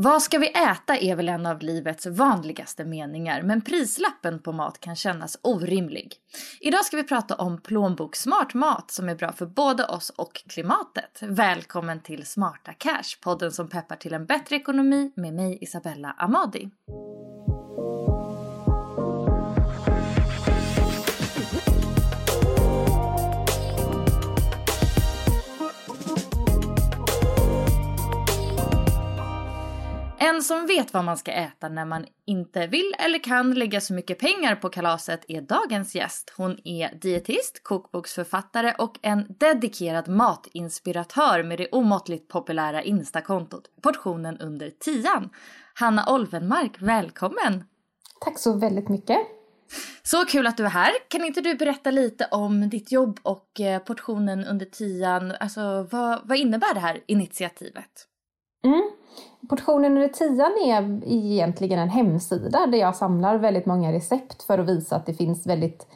Vad ska vi äta är väl en av livets vanligaste meningar, men prislappen på mat kan kännas orimlig. Idag ska vi prata om plånboksmart mat som är bra för både oss och klimatet. Välkommen till Smarta Cash, podden som peppar till en bättre ekonomi med mig Isabella Amadi. En som vet vad man ska äta när man inte vill eller kan lägga så mycket pengar på kalaset är dagens gäst. Hon är dietist, kokboksförfattare och en dedikerad matinspiratör med det omåttligt populära Instakontot Portionen under tian. Hanna Olvenmark, välkommen! Tack så väldigt mycket. Så kul att du är här. Kan inte du berätta lite om ditt jobb och eh, portionen under tian? Alltså vad, vad innebär det här initiativet? Mm. Portionen under tian är egentligen en hemsida där jag samlar väldigt många recept för att visa att det finns väldigt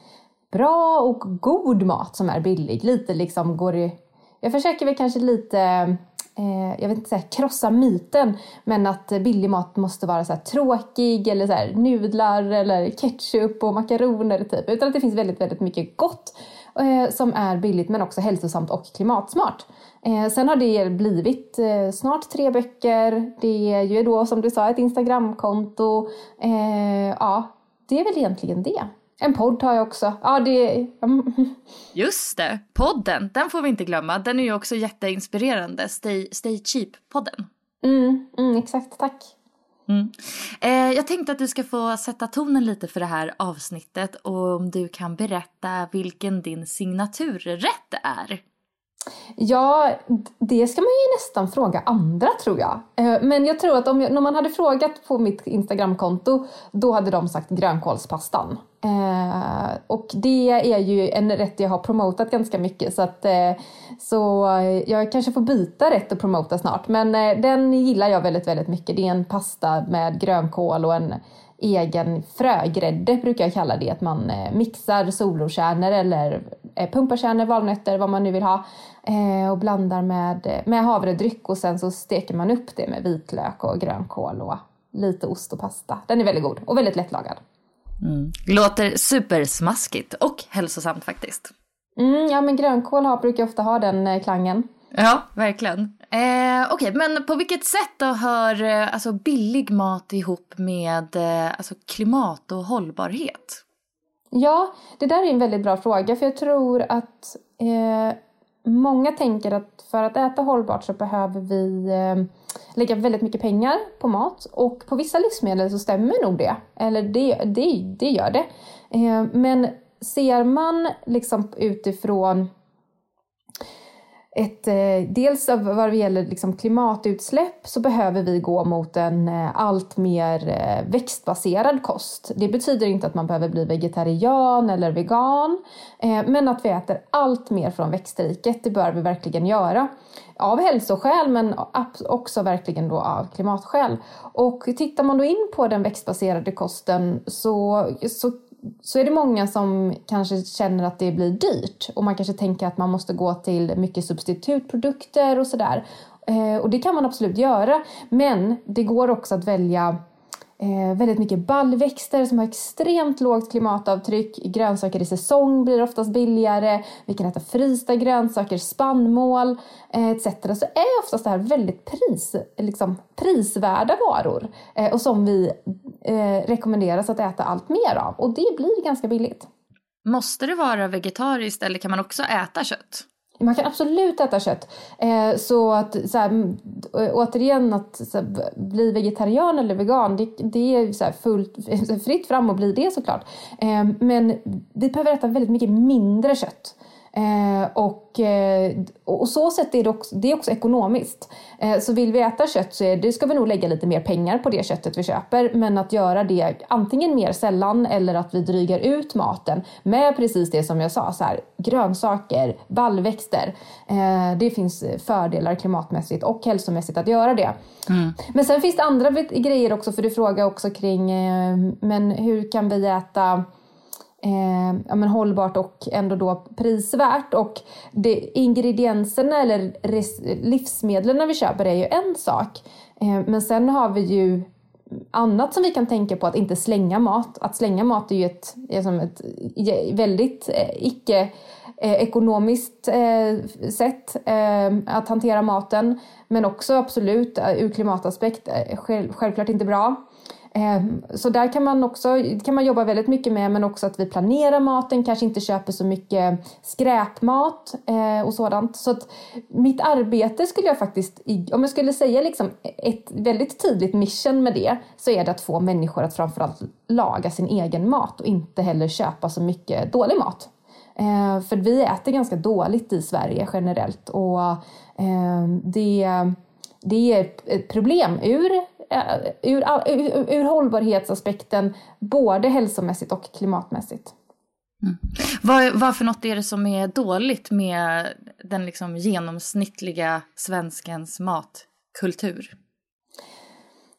bra och god mat som är billig. Lite liksom går i, Jag försöker väl kanske lite, eh, jag vet inte säga krossa myten, men att billig mat måste vara så tråkig eller så här, nudlar eller ketchup och makaroner typ. Utan att det finns väldigt, väldigt mycket gott eh, som är billigt men också hälsosamt och klimatsmart. Eh, sen har det blivit eh, snart tre böcker. Det är ju då som du sa ett Instagramkonto. Eh, ja, det är väl egentligen det. En podd har jag också. Ja, det... Just det, podden, den får vi inte glömma. Den är ju också jätteinspirerande. Stay, Stay Cheap-podden. Mm, mm, exakt, tack. Mm. Eh, jag tänkte att du ska få sätta tonen lite för det här avsnittet och om du kan berätta vilken din signaturrätt är. Ja, det ska man ju nästan fråga andra tror jag. Eh, men jag tror att om jag, när man hade frågat på mitt Instagramkonto, då hade de sagt grönkålspastan. Eh, och det är ju en rätt jag har promotat ganska mycket så att eh, så jag kanske får byta rätt och promota snart. Men eh, den gillar jag väldigt, väldigt mycket. Det är en pasta med grönkål och en egen frögrädde brukar jag kalla det. Att man eh, mixar solrokärnor eller pumpakärnor, valnötter, vad man nu vill ha och blandar med, med havredryck och sen så steker man upp det med vitlök och grönkål och lite ost och pasta. Den är väldigt god och väldigt lättlagad. Mm. Låter supersmaskigt och hälsosamt faktiskt. Mm, ja men grönkål har, brukar ofta ha den eh, klangen. Ja, verkligen. Eh, Okej, okay, men på vilket sätt då hör eh, alltså, billig mat ihop med eh, alltså, klimat och hållbarhet? Ja, det där är en väldigt bra fråga för jag tror att eh, Många tänker att för att äta hållbart så behöver vi eh, lägga väldigt mycket pengar på mat och på vissa livsmedel så stämmer nog det. Eller det, det, det gör det. Eh, men ser man liksom utifrån ett, eh, dels vad det gäller liksom klimatutsläpp så behöver vi gå mot en eh, allt mer eh, växtbaserad kost. Det betyder inte att man behöver bli vegetarian eller vegan, men att vi äter allt mer från växtriket, det bör vi verkligen göra. Av hälsoskäl men också verkligen då av klimatskäl. Och tittar man då in på den växtbaserade kosten så, så så är det många som kanske känner att det blir dyrt och man kanske tänker att man måste gå till mycket substitutprodukter och sådär. Eh, och det kan man absolut göra, men det går också att välja eh, väldigt mycket baljväxter som har extremt lågt klimatavtryck. Grönsaker i säsong blir oftast billigare. Vi kan äta frysta grönsaker, spannmål eh, etc. Så är oftast det här väldigt pris, liksom, prisvärda varor och som vi eh, rekommenderas att äta allt mer av. Och det blir ganska billigt. Måste det vara vegetariskt eller kan man också äta kött? Man kan absolut äta kött. Eh, så att så här, återigen att här, bli vegetarian eller vegan, det, det är så här, fullt fritt fram att bli det såklart. Eh, men vi behöver äta väldigt mycket mindre kött. Eh, och, eh, och så sätt är det också, det är också ekonomiskt. Eh, så vill vi äta kött så är, det ska vi nog lägga lite mer pengar på det köttet vi köper. Men att göra det antingen mer sällan eller att vi drygar ut maten med precis det som jag sa, så här, grönsaker, baljväxter. Eh, det finns fördelar klimatmässigt och hälsomässigt att göra det. Mm. Men sen finns det andra grejer också, för du frågar också kring eh, men hur kan vi äta eh, ja, men hållbart och ändå då prisvärt. Och det, ingredienserna eller res, livsmedlen vi köper är ju en sak. Eh, men sen har vi ju annat som vi kan tänka på att inte slänga mat. Att slänga mat är ju ett, är som ett väldigt eh, icke eh, ekonomiskt eh, sätt eh, att hantera maten. Men också absolut eh, ur klimataspekt eh, själv, självklart inte bra. Ehm, så där kan man också kan man jobba väldigt mycket med, men också att vi planerar maten, kanske inte köper så mycket skräpmat eh, och sådant. Så att mitt arbete skulle jag faktiskt, om jag skulle säga liksom ett väldigt tydligt mission med det, så är det att få människor att framförallt laga sin egen mat och inte heller köpa så mycket dålig mat. Ehm, för vi äter ganska dåligt i Sverige generellt och ehm, det, det är ett problem ur Eh, ur, ur, ur hållbarhetsaspekten både hälsomässigt och klimatmässigt. Mm. Vad, vad för något är det som är dåligt med den liksom genomsnittliga svenskens matkultur?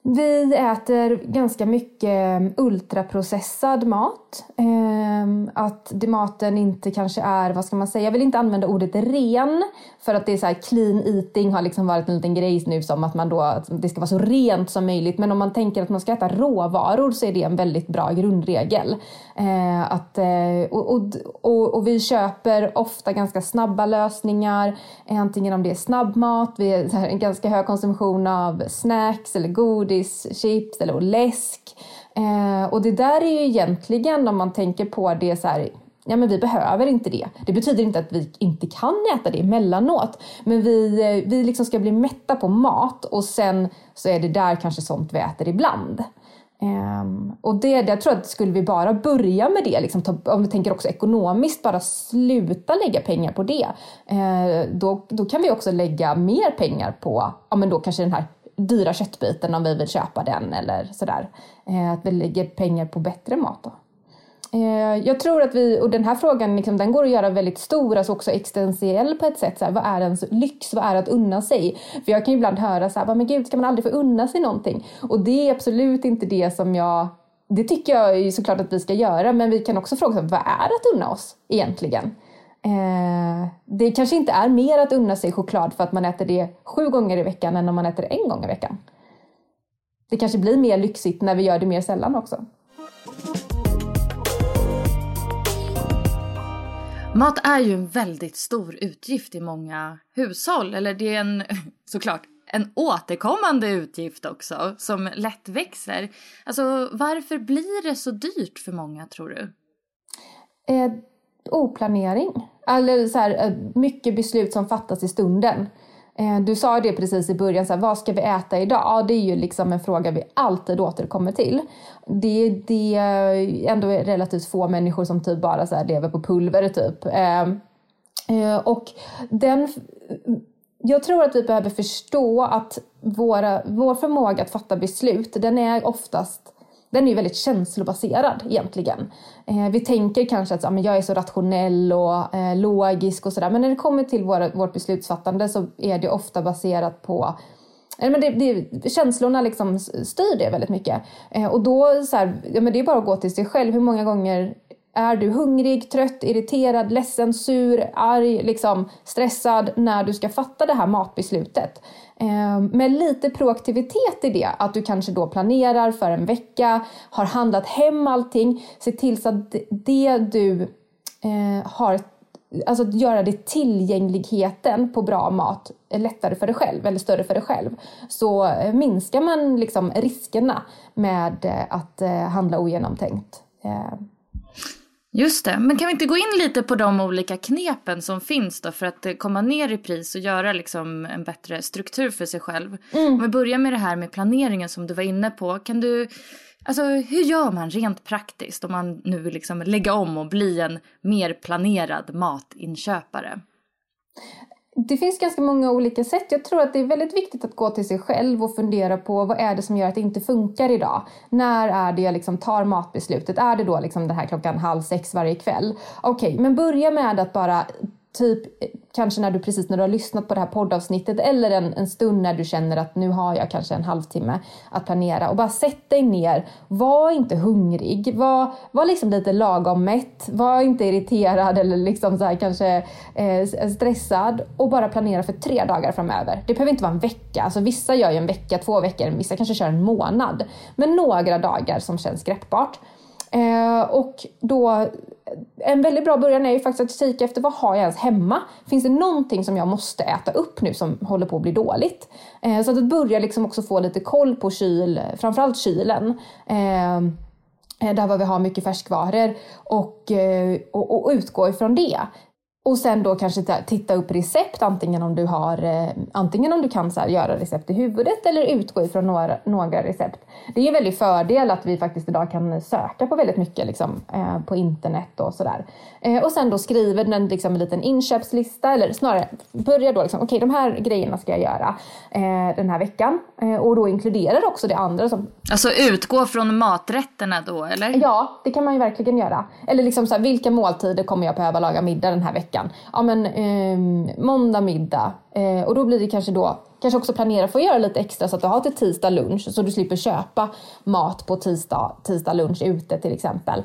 Vi äter ganska mycket mm, ultraprocessad mat. Ehm, att maten inte kanske är, vad ska man säga, jag vill inte använda ordet ren för att det är så här, clean eating har liksom varit en liten grej nu som att man då, att det ska vara så rent som möjligt. Men om man tänker att man ska äta råvaror så är det en väldigt bra grundregel. Ehm, att, eh, och, och, och, och, vi köper ofta ganska snabba lösningar, antingen om det är snabbmat, vi har en ganska hög konsumtion av snacks eller godis, chips eller läsk. Eh, och det där är ju egentligen, om man tänker på det så här, ja men vi behöver inte det. Det betyder inte att vi inte kan äta det emellanåt. Men vi, eh, vi liksom ska bli mätta på mat och sen så är det där kanske sånt vi äter ibland. Um, och det, jag tror att skulle vi bara börja med det, liksom ta, om vi tänker också ekonomiskt, bara sluta lägga pengar på det, uh, då, då kan vi också lägga mer pengar på, ja men då kanske den här dyra köttbiten om vi vill köpa den eller sådär. Eh, att vi lägger pengar på bättre mat då. Eh, jag tror att vi, och den här frågan liksom, den går att göra väldigt stor, alltså också existentiell på ett sätt. Så här, vad är ens lyx? Vad är att unna sig? För jag kan ju ibland höra så här, men gud, ska man aldrig få unna sig någonting? Och det är absolut inte det som jag det tycker jag ju såklart att vi ska göra, men vi kan också fråga oss vad är att unna oss egentligen? Eh, det kanske inte är mer att unna sig choklad för att man äter det sju gånger i veckan än om man äter det en gång i veckan. Det kanske blir mer lyxigt när vi gör det mer sällan också. Mat är ju en väldigt stor utgift i många hushåll. Eller det är en, såklart, en återkommande utgift också som lätt växer. Alltså varför blir det så dyrt för många tror du? Eh, oplanering. Eller så här, eh, mycket beslut som fattas i stunden. Eh, du sa det precis i början, så här, vad ska vi äta idag? Ja, det är ju liksom en fråga vi alltid återkommer till. Det, det är ändå relativt få människor som typ bara så här lever på pulver typ. Eh, och den, jag tror att vi behöver förstå att våra, vår förmåga att fatta beslut, den är oftast den är ju väldigt känslobaserad egentligen. Eh, vi tänker kanske att ja, men jag är så rationell och eh, logisk och sådär, men när det kommer till våra, vårt beslutsfattande så är det ofta baserat på eh, men det, det, känslorna liksom styr det väldigt mycket. Eh, och då så här, ja, men det är bara att gå till sig själv. Hur många gånger är du hungrig, trött, irriterad, ledsen, sur, arg, liksom stressad när du ska fatta det här matbeslutet? Eh, med lite proaktivitet i det, att du kanske då planerar för en vecka, har handlat hem allting, se till så att det du eh, har Alltså att göra det tillgängligheten på bra mat lättare för dig själv eller större för dig själv. Så eh, minskar man liksom riskerna med att handla ogenomtänkt. Just det, men kan vi inte gå in lite på de olika knepen som finns då för att komma ner i pris och göra liksom en bättre struktur för sig själv? Mm. Om vi börjar med det här med planeringen som du var inne på. Kan du, alltså hur gör man rent praktiskt om man nu vill liksom lägga om och bli en mer planerad matinköpare? Det finns ganska många olika sätt. Jag tror att det är väldigt viktigt att gå till sig själv och fundera på vad är det som gör att det inte funkar idag? När är det jag liksom tar matbeslutet? Är det då liksom den här klockan halv sex varje kväll? Okej, okay, men börja med att bara typ kanske när du precis när du har lyssnat på det här poddavsnittet eller en, en stund när du känner att nu har jag kanske en halvtimme att planera och bara sätt dig ner. Var inte hungrig, var, var liksom lite lagom mätt, var inte irriterad eller liksom så här, kanske eh, stressad och bara planera för tre dagar framöver. Det behöver inte vara en vecka, alltså vissa gör ju en vecka, två veckor, vissa kanske kör en månad. Men några dagar som känns greppbart. Eh, och då, en väldigt bra början är ju faktiskt att kika efter vad har jag ens hemma? Finns det någonting som jag måste äta upp nu som håller på att bli dåligt? Eh, så att börja liksom också få lite koll på kyl, framförallt kylen. Eh, eh där vi har mycket färskvaror och, eh, och, och utgå ifrån det. Och sen då kanske titta upp recept, antingen om du, har, eh, antingen om du kan så här, göra recept i huvudet eller utgå ifrån några, några recept. Det är en väldig fördel att vi faktiskt idag kan söka på väldigt mycket liksom, eh, på internet och sådär. Eh, och sen då skriver den liksom, en liten inköpslista, eller snarare börjar då liksom, okej okay, de här grejerna ska jag göra eh, den här veckan. Och då inkluderar också det andra som... Alltså utgå från maträtterna då, eller? Ja, det kan man ju verkligen göra. Eller liksom så här, vilka måltider kommer jag behöva laga middag den här veckan? Veckan. Ja men eh, måndag middag eh, och då blir det kanske då Kanske också planera för att göra lite extra så att du har till tisdag lunch så du slipper köpa mat på tisdag, tisdag lunch ute till exempel.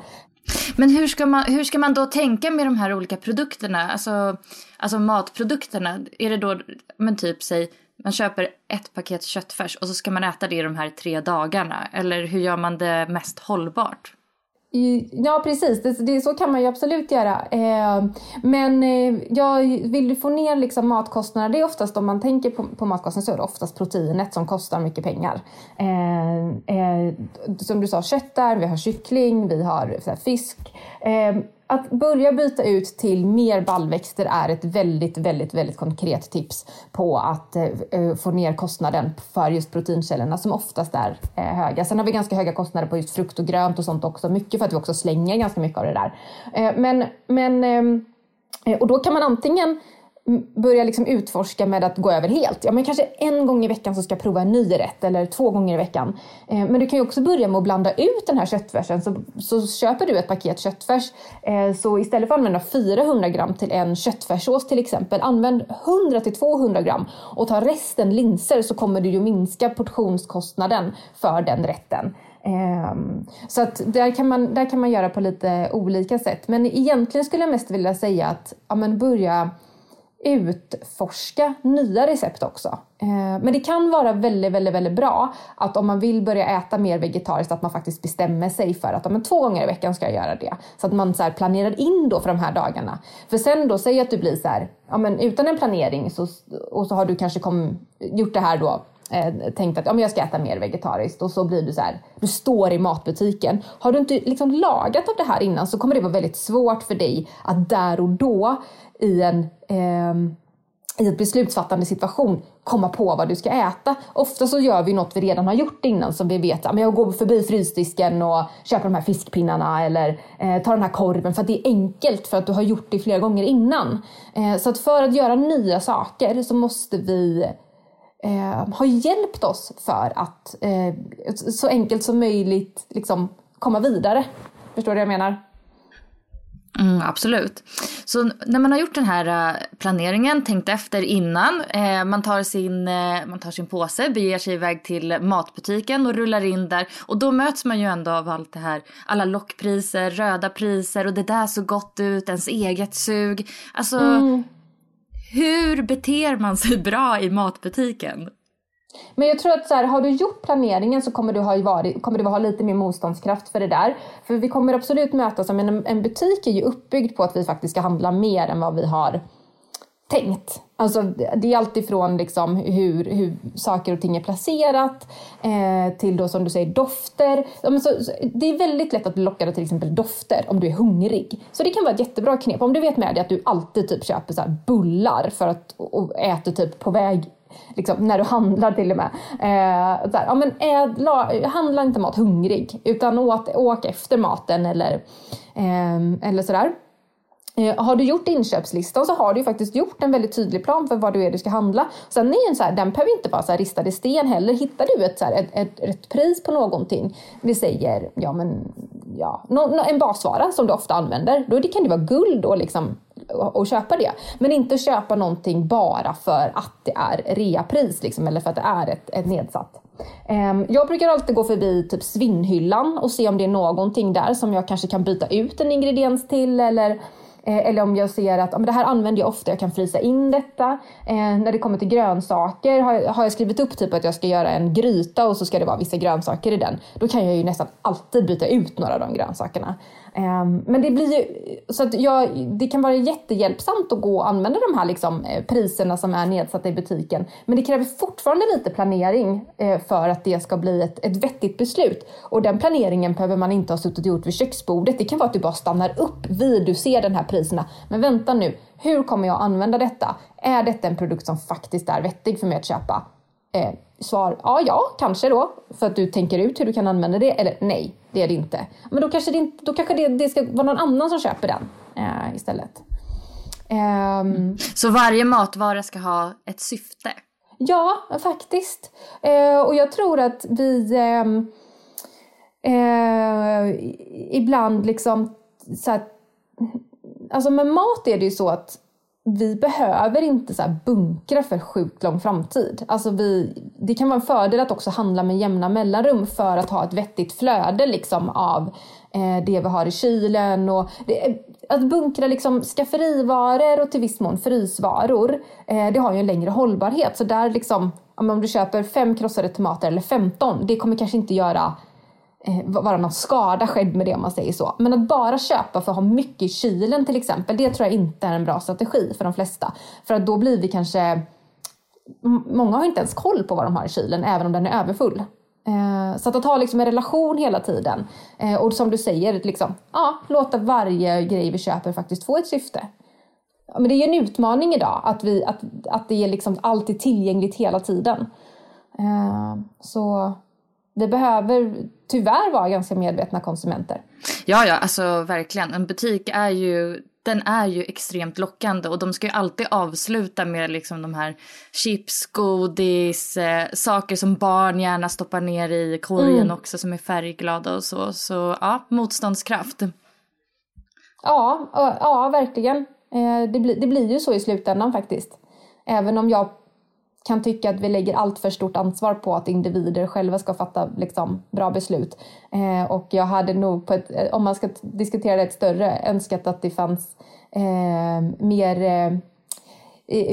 Men hur ska, man, hur ska man då tänka med de här olika produkterna? Alltså, alltså matprodukterna. Är det då, men typ säg, man köper ett paket köttfärs och så ska man äta det i de här tre dagarna. Eller hur gör man det mest hållbart? Ja precis, det, det, så kan man ju absolut göra. Eh, men eh, jag vill du få ner liksom matkostnaderna, det är oftast om man tänker på, på matkostnader så är det oftast proteinet som kostar mycket pengar. Eh, eh som du sa, kött där, vi har kyckling, vi har här, fisk. Eh, att börja byta ut till mer baljväxter är ett väldigt, väldigt, väldigt konkret tips på att eh, eh få ner kostnaden för just proteinkällorna som oftast är eh, höga. Sen har vi ganska höga kostnader på just frukt och grönt och sånt också, mycket för att vi också slänger ganska mycket av det där. Eh, men, men, ehm, eh, och då kan man antingen börja liksom utforska med att gå över helt. Ja, men kanske en gång i veckan så ska jag prova en ny rätt eller två gånger i veckan. Eh, men du kan ju också börja med att blanda ut den här köttfärsen. Så, så köper du ett paket köttfärs, eh, så istället för att använda 400 gram till en köttfärssås till exempel, använd 100 till 200 gram och ta resten linser så kommer du ju minska portionskostnaden för den rätten. Ehm, så att där kan, man, där kan man göra på lite olika sätt. Men egentligen skulle jag mest vilja säga att ja, men börja utforska nya recept också. Eh, men det kan vara väldigt, väldigt, väldigt bra att om man vill börja äta mer vegetariskt att man faktiskt bestämmer sig för att men två gånger i veckan ska jag göra det. Så att man så planerar in då för de här dagarna. För sen då, säg att du blir så här, ja men utan en planering så, och så har du kanske kom, gjort det här då eh, tänkt att ja, men jag ska äta mer vegetariskt och så blir du så här, du står i matbutiken. Har du inte liksom lagat av det här innan så kommer det vara väldigt svårt för dig att där och då i en, eh, i ett beslutsfattande situation komma på vad du ska äta. Ofta så gör vi något vi redan har gjort innan som vi vet, men jag går förbi frysdisken och köper de här fiskpinnarna eller eh, tar den här korven för att det är enkelt för att du har gjort det flera gånger innan. Eh, så att för att göra nya saker så måste vi eh, ha hjälpt oss för att eh, så enkelt som möjligt liksom, komma vidare. Förstår du vad jag menar? Mm, absolut. Så när man har gjort den här uh, planeringen, tänkt efter innan, eh, man, tar sin, eh, man tar sin påse, beger sig iväg till matbutiken och rullar in där. Och då möts man ju ändå av allt det här, alla lockpriser, röda priser och det där så gott ut, ens eget sug. Alltså, mm. hur beter man sig bra i matbutiken? Men jag tror att så här, har du gjort planeringen så kommer du, ha varit, kommer du ha lite mer motståndskraft för det där. För vi kommer absolut mötas, men en, en butik är ju uppbyggd på att vi faktiskt ska handla mer än vad vi har tänkt. Alltså, det är alltifrån liksom hur, hur saker och ting är placerat eh, till då som du säger dofter. Ja, så, så, det är väldigt lätt att bli lockad av till exempel dofter om du är hungrig. Så det kan vara ett jättebra knep. Om du vet med dig att du alltid typ köper så bullar för att, och äter typ på väg liksom, när du handlar till och med. Eh, där, ja, men ädla, handla inte mat hungrig utan åt, åk efter maten eller, ehm, eh, eller sådär. Har du gjort inköpslistan så har du faktiskt gjort en väldigt tydlig plan för vad du är du ska handla. Sen är en så här, den behöver inte vara så här ristad i sten heller. Hittar du ett, så här, ett, ett, ett pris på någonting, vi säger ja, men, ja, no, en basvara som du ofta använder, då kan det vara guld och liksom och köpa det. Men inte köpa någonting bara för att det är reapris liksom, eller för att det är ett, ett nedsatt. Ehm, jag brukar alltid gå förbi typ svinnhyllan och se om det är någonting där som jag kanske kan byta ut en ingrediens till eller eh, eller om jag ser att det här använder jag ofta, jag kan frysa in detta. Eh, när det kommer till grönsaker har jag, har jag, skrivit upp typ att jag ska göra en gryta och så ska det vara vissa grönsaker i den. Då kan jag ju nästan alltid byta ut några av de grönsakerna. Ehm, men det blir ju, så att jag, det kan vara jättehjälpsamt att gå och använda de här liksom, eh, priserna som är nedsatta i butiken. Men det kräver fortfarande lite planering eh, för att det ska bli ett, ett vettigt beslut. Och den planeringen behöver man inte ha suttit och gjort vid köksbordet. Det kan vara att du bara stannar upp vid du ser den här priserna. Men vänta nu, hur kommer jag använda detta? Är detta en produkt som faktiskt är vettig för mig att köpa? Eh, svar ja, ja, kanske då, för att du tänker ut hur du kan använda det, eller nej, det är det inte. Men då kanske det, inte, då kanske det, det ska vara någon annan som köper den eh, istället. Um, Så varje matvara ska ha ett syfte? Ja, faktiskt. Eh, och jag tror att vi ehm, eh, ibland liksom så att, alltså med mat är det ju så att vi behöver inte så bunkra för sjukt lång framtid. Alltså vi, det kan vara en fördel att också handla med jämna mellanrum för att ha ett vettigt flöde liksom av eh, det vi har i kylen. Och det, att bunkra liksom skafferivaror och till viss mån frysvaror, eh, det har ju en längre hållbarhet. Så där liksom, om du köper fem krossade tomater eller 15, det kommer kanske inte göra Eh, vara någon skada skedd med det om man säger så. Men att bara köpa för att ha mycket i kylen till exempel, det tror jag inte är en bra strategi för de flesta. För att då blir vi kanske... Många har inte ens koll på vad de har i kylen, även om den är överfull. Eh, så att ha liksom en relation hela tiden. Eh, och som du säger, liksom, ja, låta varje grej vi köper faktiskt få ett syfte. Men det är en utmaning idag att, vi, att, att det är liksom alltid tillgängligt hela tiden. Så vi behöver tyvärr vara ganska medvetna konsumenter. Ja, ja, alltså verkligen. En butik är ju, den är ju extremt lockande och de ska ju alltid avsluta med liksom de här chips, godis, eh, saker som barn gärna stoppar ner i korgen mm. också som är färgglada och så. Så ja, motståndskraft. Ja, ja verkligen. Eh, det, blir, det blir ju så i slutändan faktiskt. Även om jag kan tycka att vi lägger allt för stort ansvar på att individer själva ska fatta liksom, bra beslut. Eh, och jag hade nog, på ett, eh, om man ska diskutera det ett större, önskat att det fanns eh, mer eh,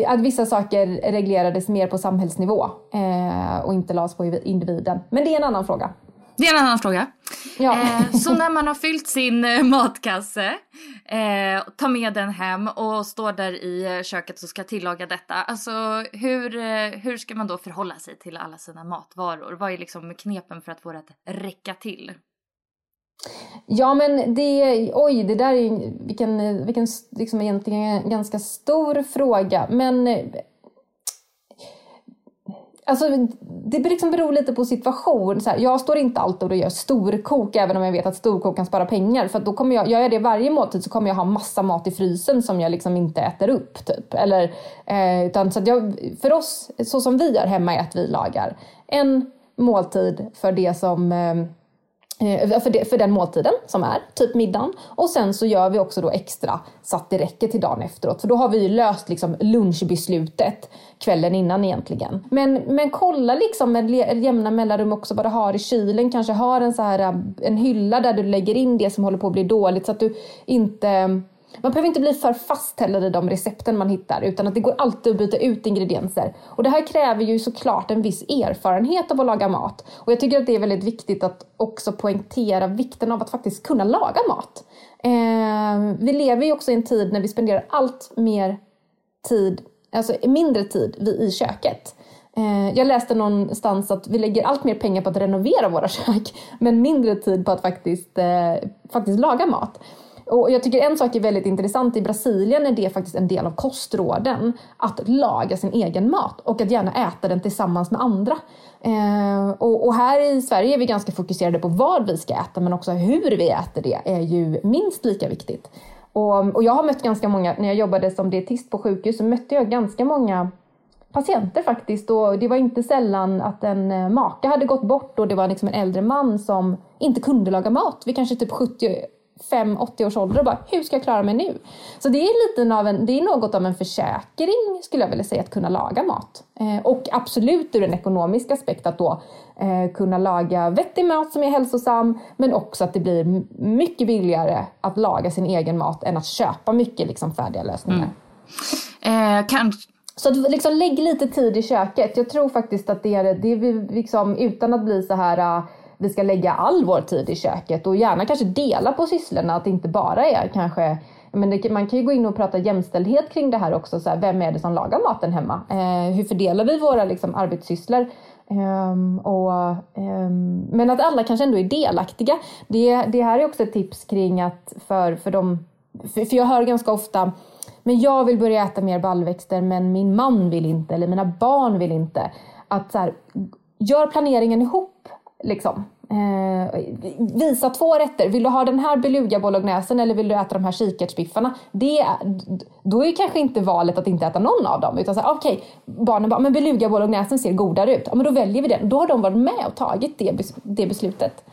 att vissa saker reglerades mer på samhällsnivå eh, och inte lades på individen. Men det är en annan fråga. Det är en annan fråga. Ja. Eh, så när man har fyllt sin eh, matkasse, eh, tar med den hem och står där i köket och ska tillaga detta. Alltså hur, hur ska man då förhålla sig till alla sina matvaror? Vad är liksom knepen för att få det att räcka till? Ja men det, oj det där är vilken, vilken liksom egentligen ganska stor fråga. Men Alltså, det liksom beror lite på situation. Så här, jag står inte alltid och gör storkok även om jag vet att storkok kan spara pengar. För då kommer jag, gör jag det varje måltid så kommer jag ha massa mat i frysen som jag liksom inte äter upp. Typ. Eller, eh, utan, så jag, för oss, så som vi gör hemma är att vi lagar en måltid för det som eh, Eh, Eh, för, det, för den måltiden som är, typ middagen. Och sen så gör vi också då extra så att det räcker till dagen efteråt. För då har vi ju löst liksom lunchbeslutet kvällen innan egentligen. Men, men kolla liksom med jämna mellanrum också vad du har i kylen. Kanske har en, så här, eh, en hylla där du lägger in det som håller på att bli dåligt så att du inte man behöver inte bli för fast heller i de recepten man hittar utan att det går alltid att byta ut ingredienser. Och det här kräver ju såklart en viss erfarenhet av att laga mat. Och jag tycker att det är väldigt viktigt att också poängtera vikten av att faktiskt kunna laga mat. Eh, vi lever ju också i en tid när vi spenderar allt mer tid, alltså mindre tid i köket. Ehm, jag läste någonstans att vi lägger allt mer pengar på att renovera våra kök men mindre tid på att faktiskt, eh, faktiskt laga mat. Och jag tycker en sak är väldigt intressant. I Brasilien är det faktiskt en del av kostråden att laga sin egen mat och att gärna äta den tillsammans med andra. Eh, och, och, här i Sverige är vi ganska fokuserade på vad vi ska äta men också hur vi äter det är ju minst lika viktigt. Och, och jag har mött ganska många, när jag jobbade som dietist på sjukhus så mötte jag ganska många patienter faktiskt och det var inte sällan att en eh, maka hade gått bort och det var liksom en äldre man som inte kunde laga mat vid kanske typ 70 5-80 års ålder och bara, hur ska jag klara mig nu? Så det är, lite av en, det är något av en försäkring skulle jag vilja säga att kunna laga mat. Eh, och absolut ur en ekonomisk aspekt att då eh, kunna laga vettig mat som är hälsosam men också att det blir mycket billigare att laga sin egen mat än att köpa mycket liksom, färdiga lösningar. Mm. Eh, kan... Så att, liksom, lägg lite tid i köket. Jag tror faktiskt att det är, det är liksom, utan att bli så här vi ska lägga all vår tid i köket och gärna kanske dela på sysslorna, att det inte bara är kanske men det, man kan ju gå in och prata jämställdhet kring det här också. Så här, vem är det som lagar maten hemma? Eh, hur fördelar vi våra liksom, arbetssysslor? Um, och, um, men att alla kanske ändå är delaktiga. Det, det här är också ett tips kring att för, för de, för, för jag hör ganska ofta men jag vill börja äta mer baljväxter men min man vill inte eller mina barn vill inte. Att så här, gör planeringen ihop liksom. Eh, visa två rätter. Vill du ha den här beluga bolognesen eller vill du äta de här kikärtsbiffarna? Det, då är kanske inte valet att inte äta någon av dem. Utan okej, okay, barnen bara, men beluga bolognesen ser godare ut. Ja, men då väljer vi den. Då har de varit med och tagit det, det beslutet.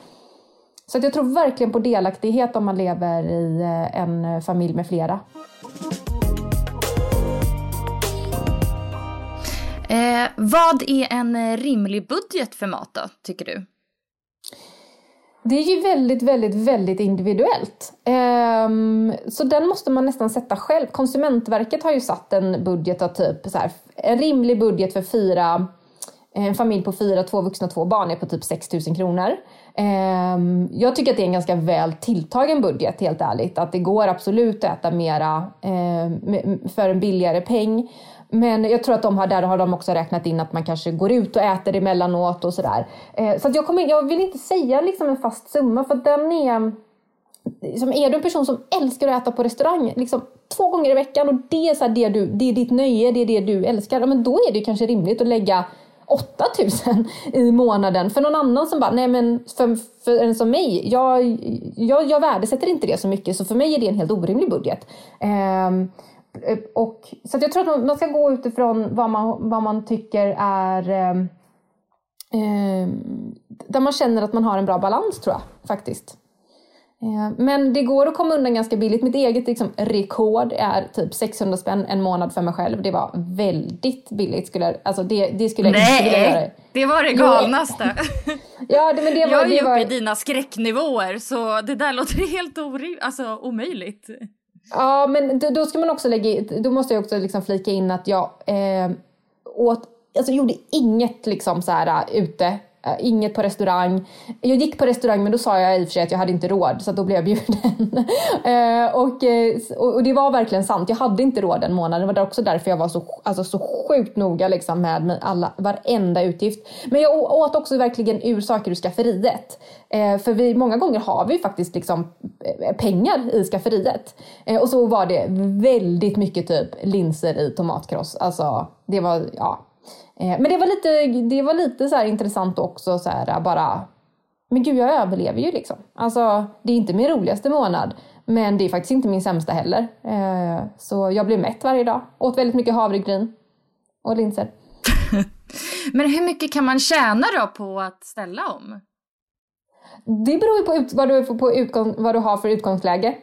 Så att jag tror verkligen på delaktighet om man lever i eh, en familj med flera. Eh, vad är en eh, rimlig budget för mat då, tycker du? Det är ju väldigt, väldigt, väldigt individuellt. Um, så den måste man nästan sätta själv. Konsumentverket har ju satt en budget av typ så här, en rimlig budget för fyra, en familj på fyra, två vuxna, två barn är på typ 6 000 kronor. Um, jag tycker att det är en ganska väl tilltagen budget helt ärligt. Att det går absolut att äta mera um, för en billigare peng. Men jag tror att de har, där har de också räknat in att man kanske går ut och äter emellanåt och sådär. Eh, så att jag, kommer, jag vill inte säga liksom en fast summa för den är... Liksom, är du en person som älskar att äta på restaurang liksom, två gånger i veckan och det är, så det, du, det är ditt nöje, det är det du älskar, ja, men då är det kanske rimligt att lägga 8000 i månaden för någon annan som bara, nej men för, för en som mig, jag, jag, jag värdesätter inte det så mycket så för mig är det en helt orimlig budget. Um, Eh, och, så jag tror att man ska gå utifrån vad man, vad man tycker är eh, där man känner att man har en bra balans tror jag faktiskt. Eh, men det går att komma undan ganska billigt. Mitt eget liksom, rekord är typ 600 spänn en månad för mig själv. Det var väldigt billigt. Skulle, alltså det, det skulle jag Nej, inte vilja göra. det var det galnaste. ja, det, men det var, jag är ju uppe i dina skräcknivåer så det där låter helt orim alltså, omöjligt. Ja, men då ska man också lägga då måste jag också liksom flika in att jag eh, åt, alltså gjorde inget liksom så här eh, ute. Eh, inget på restaurang. Jag gick på restaurang men då sa jag i och för sig att jag hade inte råd så då blev jag bjuden. Eh, eh, och, och det var verkligen sant. Jag hade inte råd den månaden. Det var också därför jag var så, alltså, så sjukt noga liksom, med, alla, varenda utgift. Men jag åt också verkligen ur saker ur skafferiet. för vi, många gånger har vi faktiskt liksom, pengar i skafferiet. och så var det väldigt mycket typ linser i tomatkross. Alltså, det var, ja men det var lite, det var lite så intressant också så här, bara men gud, jag överlever ju liksom. Alltså, det är inte min roligaste månad, men det är faktiskt inte min sämsta heller. Eh, så jag blev mätt varje dag. Åt väldigt mycket havregryn och linser. men hur mycket kan man tjäna då på att ställa om? Det beror ju på, ut, vad, du, på utgång, vad du har för utgångsläge.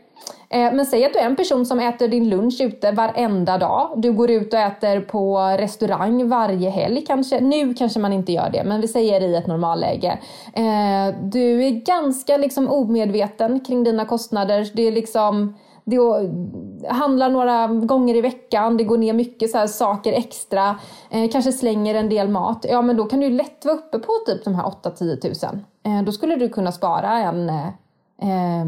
Eh, men säg att du är en person som äter din lunch ute varenda dag. Du går ut och äter på restaurang varje helg kanske. Nu kanske man inte gör det, men vi säger i ett normalläge. Eh, du är ganska liksom omedveten kring dina kostnader. Det är liksom det handlar några gånger i veckan, det går ner mycket så saker extra, eh, kanske slänger en del mat. Ja men då kan du lätt vara uppe på typ de här 8-10 tusen. Eh, då skulle du kunna spara en eh, eh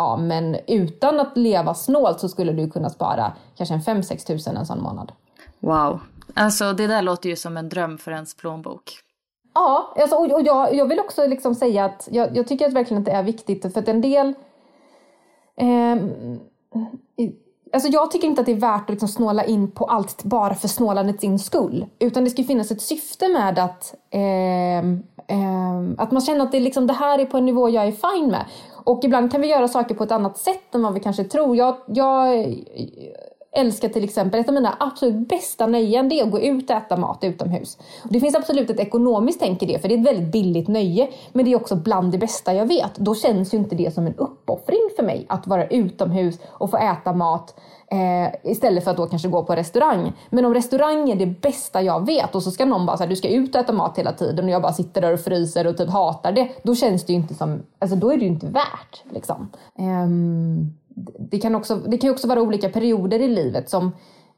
ja, men utan att leva snålt så skulle du kunna spara kanske en 5-6 tusen en sån månad. Wow, alltså det där låter ju som en dröm för ens plånbok. Ja, alltså, och, och jag, jag vill också liksom säga att jag, jag, tycker att verkligen att det är viktigt för att en del eh, Alltså jag tycker inte att det är värt att liksom snåla in på allt bara för snålandets skull. Utan det ska finnas ett syfte med att, eh, eh, att man känner att det, liksom, det här är på en nivå jag är fine med. Och ibland kan vi göra saker på ett annat sätt än vad vi kanske tror. Jag, jag älskar till exempel, ett av mina absolut bästa nöjen det är att gå ut och äta mat utomhus. Och det finns absolut ett ekonomiskt tänk i det, för det är ett väldigt billigt nöje. Men det är också bland det bästa jag vet. Då känns ju inte det som en uppoffring för mig att vara utomhus och få äta mat eh, istället för att då kanske gå på restaurang. Men om restaurang är det bästa jag vet och så ska någon bara säga du ska ut och äta mat hela tiden och jag bara sitter där och fryser och typ hatar det. Då känns det ju inte som, alltså då är det ju inte värt liksom. Eh, det kan, också, det kan ju också vara olika perioder i livet som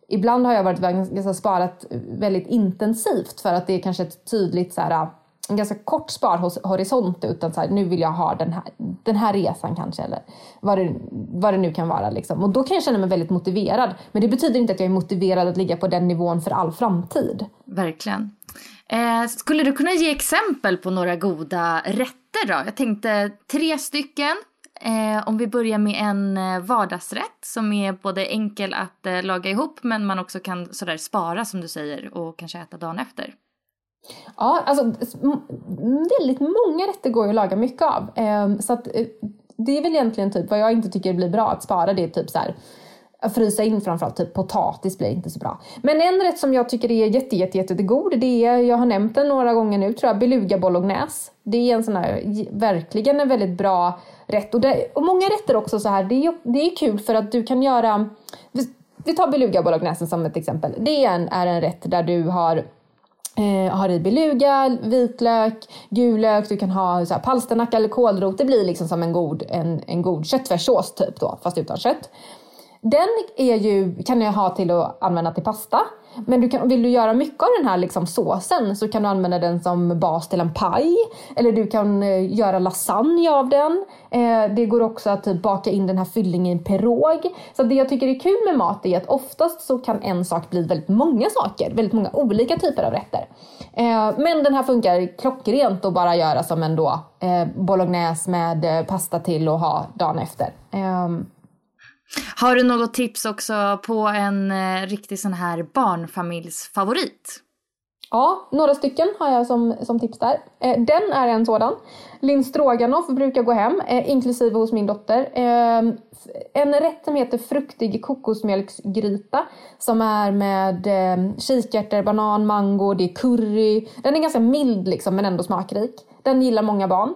Ibland har jag varit ganska sparat väldigt intensivt för att det är kanske ett tydligt så här, en ganska kort sparhorisont utan så här, nu vill jag ha den här, den här resan kanske eller vad det, vad det nu kan vara. Liksom. Och då kan jag känna mig väldigt motiverad. Men det betyder inte att jag är motiverad att ligga på den nivån för all framtid. Verkligen. Eh, skulle du kunna ge exempel på några goda rätter då? Jag tänkte tre stycken Eh, om vi börjar med en eh, vardagsrätt som är både enkel att eh, laga ihop men man också kan sådär spara som du säger och kanske äta dagen efter. Ja, alltså väldigt många rätter går ju att laga mycket av. Ehm, så att, eh, det är väl egentligen typ vad jag inte tycker blir bra att spara det är typ så här att frysa in framförallt, typ potatis blir inte så bra. Men en rätt som jag tycker är jätte, jätte, jätte, god, det är, jag har nämnt den några gånger nu tror jag, beluga bolognese. Det är en sån här, verkligen en väldigt bra rätt. Och, det, och många rätter också så här, det är, det är kul för att du kan göra, vi tar beluga bolognese som ett exempel. Det är en, är en rätt där du har Eh, har i beluga, vitlök, gul lök, du kan ha så här, palsternacka eller kålrot. Det blir liksom som en god, en, en god köttfärssås typ då, fast utan kött. Den är ju, kan jag ha till att använda till pasta. Men du kan, vill du göra mycket av den här liksom såsen så kan du använda den som bas till en paj. Eller du kan eh, göra lasagne av den. Eh, det går också att typ baka in den här fyllningen i en pirog. Så det jag tycker är kul med mat är att oftast så kan en sak bli väldigt många saker. Väldigt många olika typer av rätter. Eh, men den här funkar klockrent att bara göra som en då eh, bolognese med eh, pasta till och ha dagen efter. Ehm, har du något tips också på en eh, riktig sån här barnfamiljsfavorit? Ja, några stycken har jag som, som tips där. Eh, den är en sådan. Linn Stroganoff brukar gå hem, eh, inklusive hos min dotter. Eh, en rätt som heter fruktig kokosmjölksgryta som är med eh, kikärtor, banan, mango, det är curry. Den är ganska mild liksom men ändå smakrik. Den gillar många barn.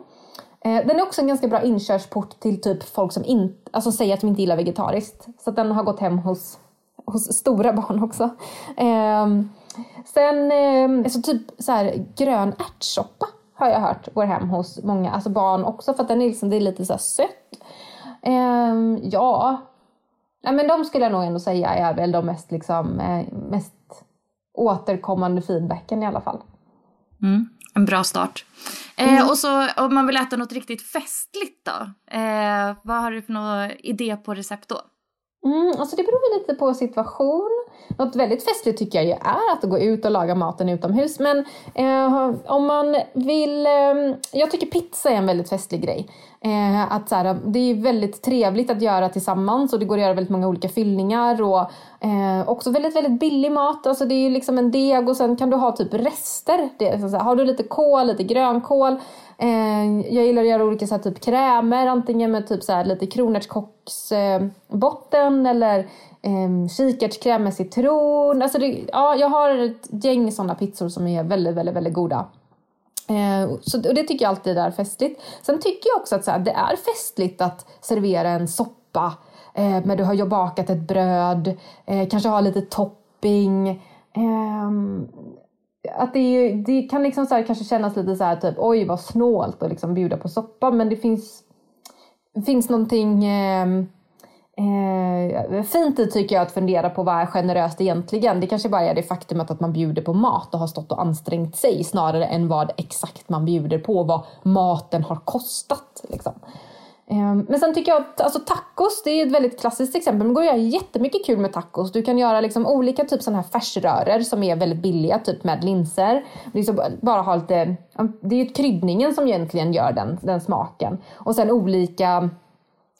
Eh, den är också en ganska bra inkörsport till typ folk som in, alltså säger att de inte gillar vegetariskt. Så den har gått hem hos, hos stora barn också. Eh, sen eh, alltså typ så här, grön ärtsoppa har jag hört går hem hos många, alltså barn också för att den är, liksom, det är lite så här sött. Eh, ja, Nej, men de skulle jag nog ändå säga är väl de mest, liksom, eh, mest återkommande feedbacken i alla fall. Mm, en bra start. Eh, mm. och så om man vill äta något riktigt festligt då? Eh, vad har du för någon idé på recept då? Mm, alltså det beror lite på situation. Något väldigt festligt tycker jag ju är att gå ut och laga maten utomhus. Men eh, om man vill... Eh, jag tycker pizza är en väldigt festlig grej. Eh, att så här, det är väldigt trevligt att göra tillsammans och det går att göra väldigt många olika fyllningar. Och eh, också väldigt, väldigt billig mat. Alltså det är liksom en deg och sen kan du ha typ rester. Det, så här, har du lite kål, lite grönkål. Eh, jag gillar att göra olika så här, typ krämer, antingen med typ så här, lite kronärtskocksbotten eller eh, kikärtskräm med citron. Alltså det, ja, jag har ett gäng sådana pizzor som är väldigt, väldigt, väldigt goda. Eh, så, och det tycker jag alltid är festligt. Sen tycker jag också att så här, det är festligt att servera en soppa eh, men du har bakat ett bröd, eh, kanske ha lite topping. Eh, att det, det kan liksom så här, kanske kännas lite så här typ oj vad snålt att liksom bjuda på soppa men det finns, finns någonting ehm, eh, fint tycker jag att fundera på vad är generöst egentligen. Det kanske bara är det faktumet att man bjuder på mat och har stått och ansträngt sig snarare än vad exakt man bjuder på, vad maten har kostat. Liksom. Eh, men sen tycker jag att alltså, tacos, det är ett väldigt klassiskt exempel. Man går att göra jättemycket kul med tacos. Du kan göra liksom olika typ sådana här färsrörer som är väldigt billiga, typ med linser. Liksom bara ha lite, det är ju kryddningen som egentligen gör den, den smaken. Och sen olika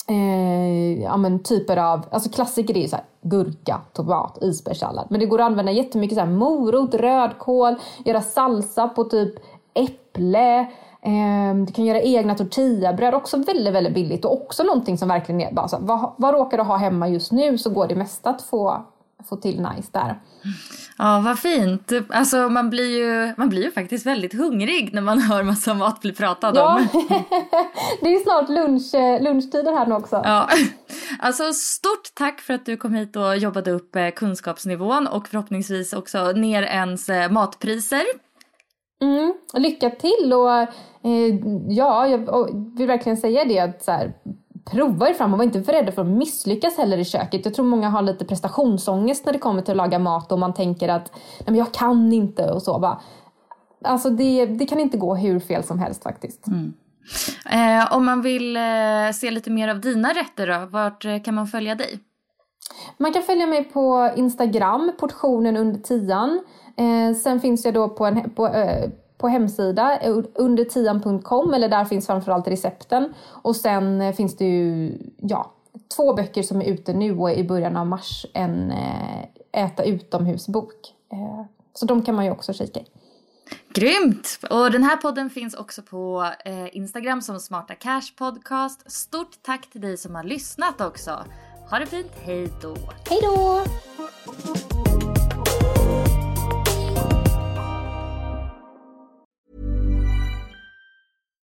eh, ja, men typer av, alltså klassiker är ju så här, gurka, tomat, isbergssallad. Men det går att använda jättemycket så här, morot, rödkål, göra salsa på typ äpple. Eh, du kan göra egna tortillabröd, också väldigt, väldigt billigt och också någonting som verkligen är bara så, vad, vad råkar du ha hemma just nu så går det mesta att få, få till nice där. Ja, vad fint. Alltså man blir ju, man blir ju faktiskt väldigt hungrig när man hör massa mat bli pratad ja. om. det är snart lunch, eh, lunchtider här nu också. Ja. Alltså stort tack för att du kom hit och jobbade upp eh, kunskapsnivån och förhoppningsvis också ner ens eh, matpriser. Mm, lycka till och eh, ja, jag vill verkligen säga det att så här, prova er fram och var inte för rädda för att misslyckas heller i köket. Jag tror många har lite prestationsångest när det kommer till att laga mat och man tänker att Nej, men jag kan inte och så. Bara. Alltså det, det kan inte gå hur fel som helst faktiskt. Mm. Eh, om man vill eh, se lite mer av dina rätter då, vart eh, kan man följa dig? Man kan följa mig på Instagram, portionen under tian. Eh, sen finns jag då på, en, på eh, på hemsida undertian.com eller där finns framförallt recepten. Och sen eh, finns det ju ja, två böcker som är ute nu och i början av mars en eh, äta utomhusbok. Eh, så de kan man ju också kika i. Grymt! Och den här podden finns också på Instagram som Smarta Cash Podcast. Stort tack till dig som har lyssnat också. Ha det fint, hej då! Hej då!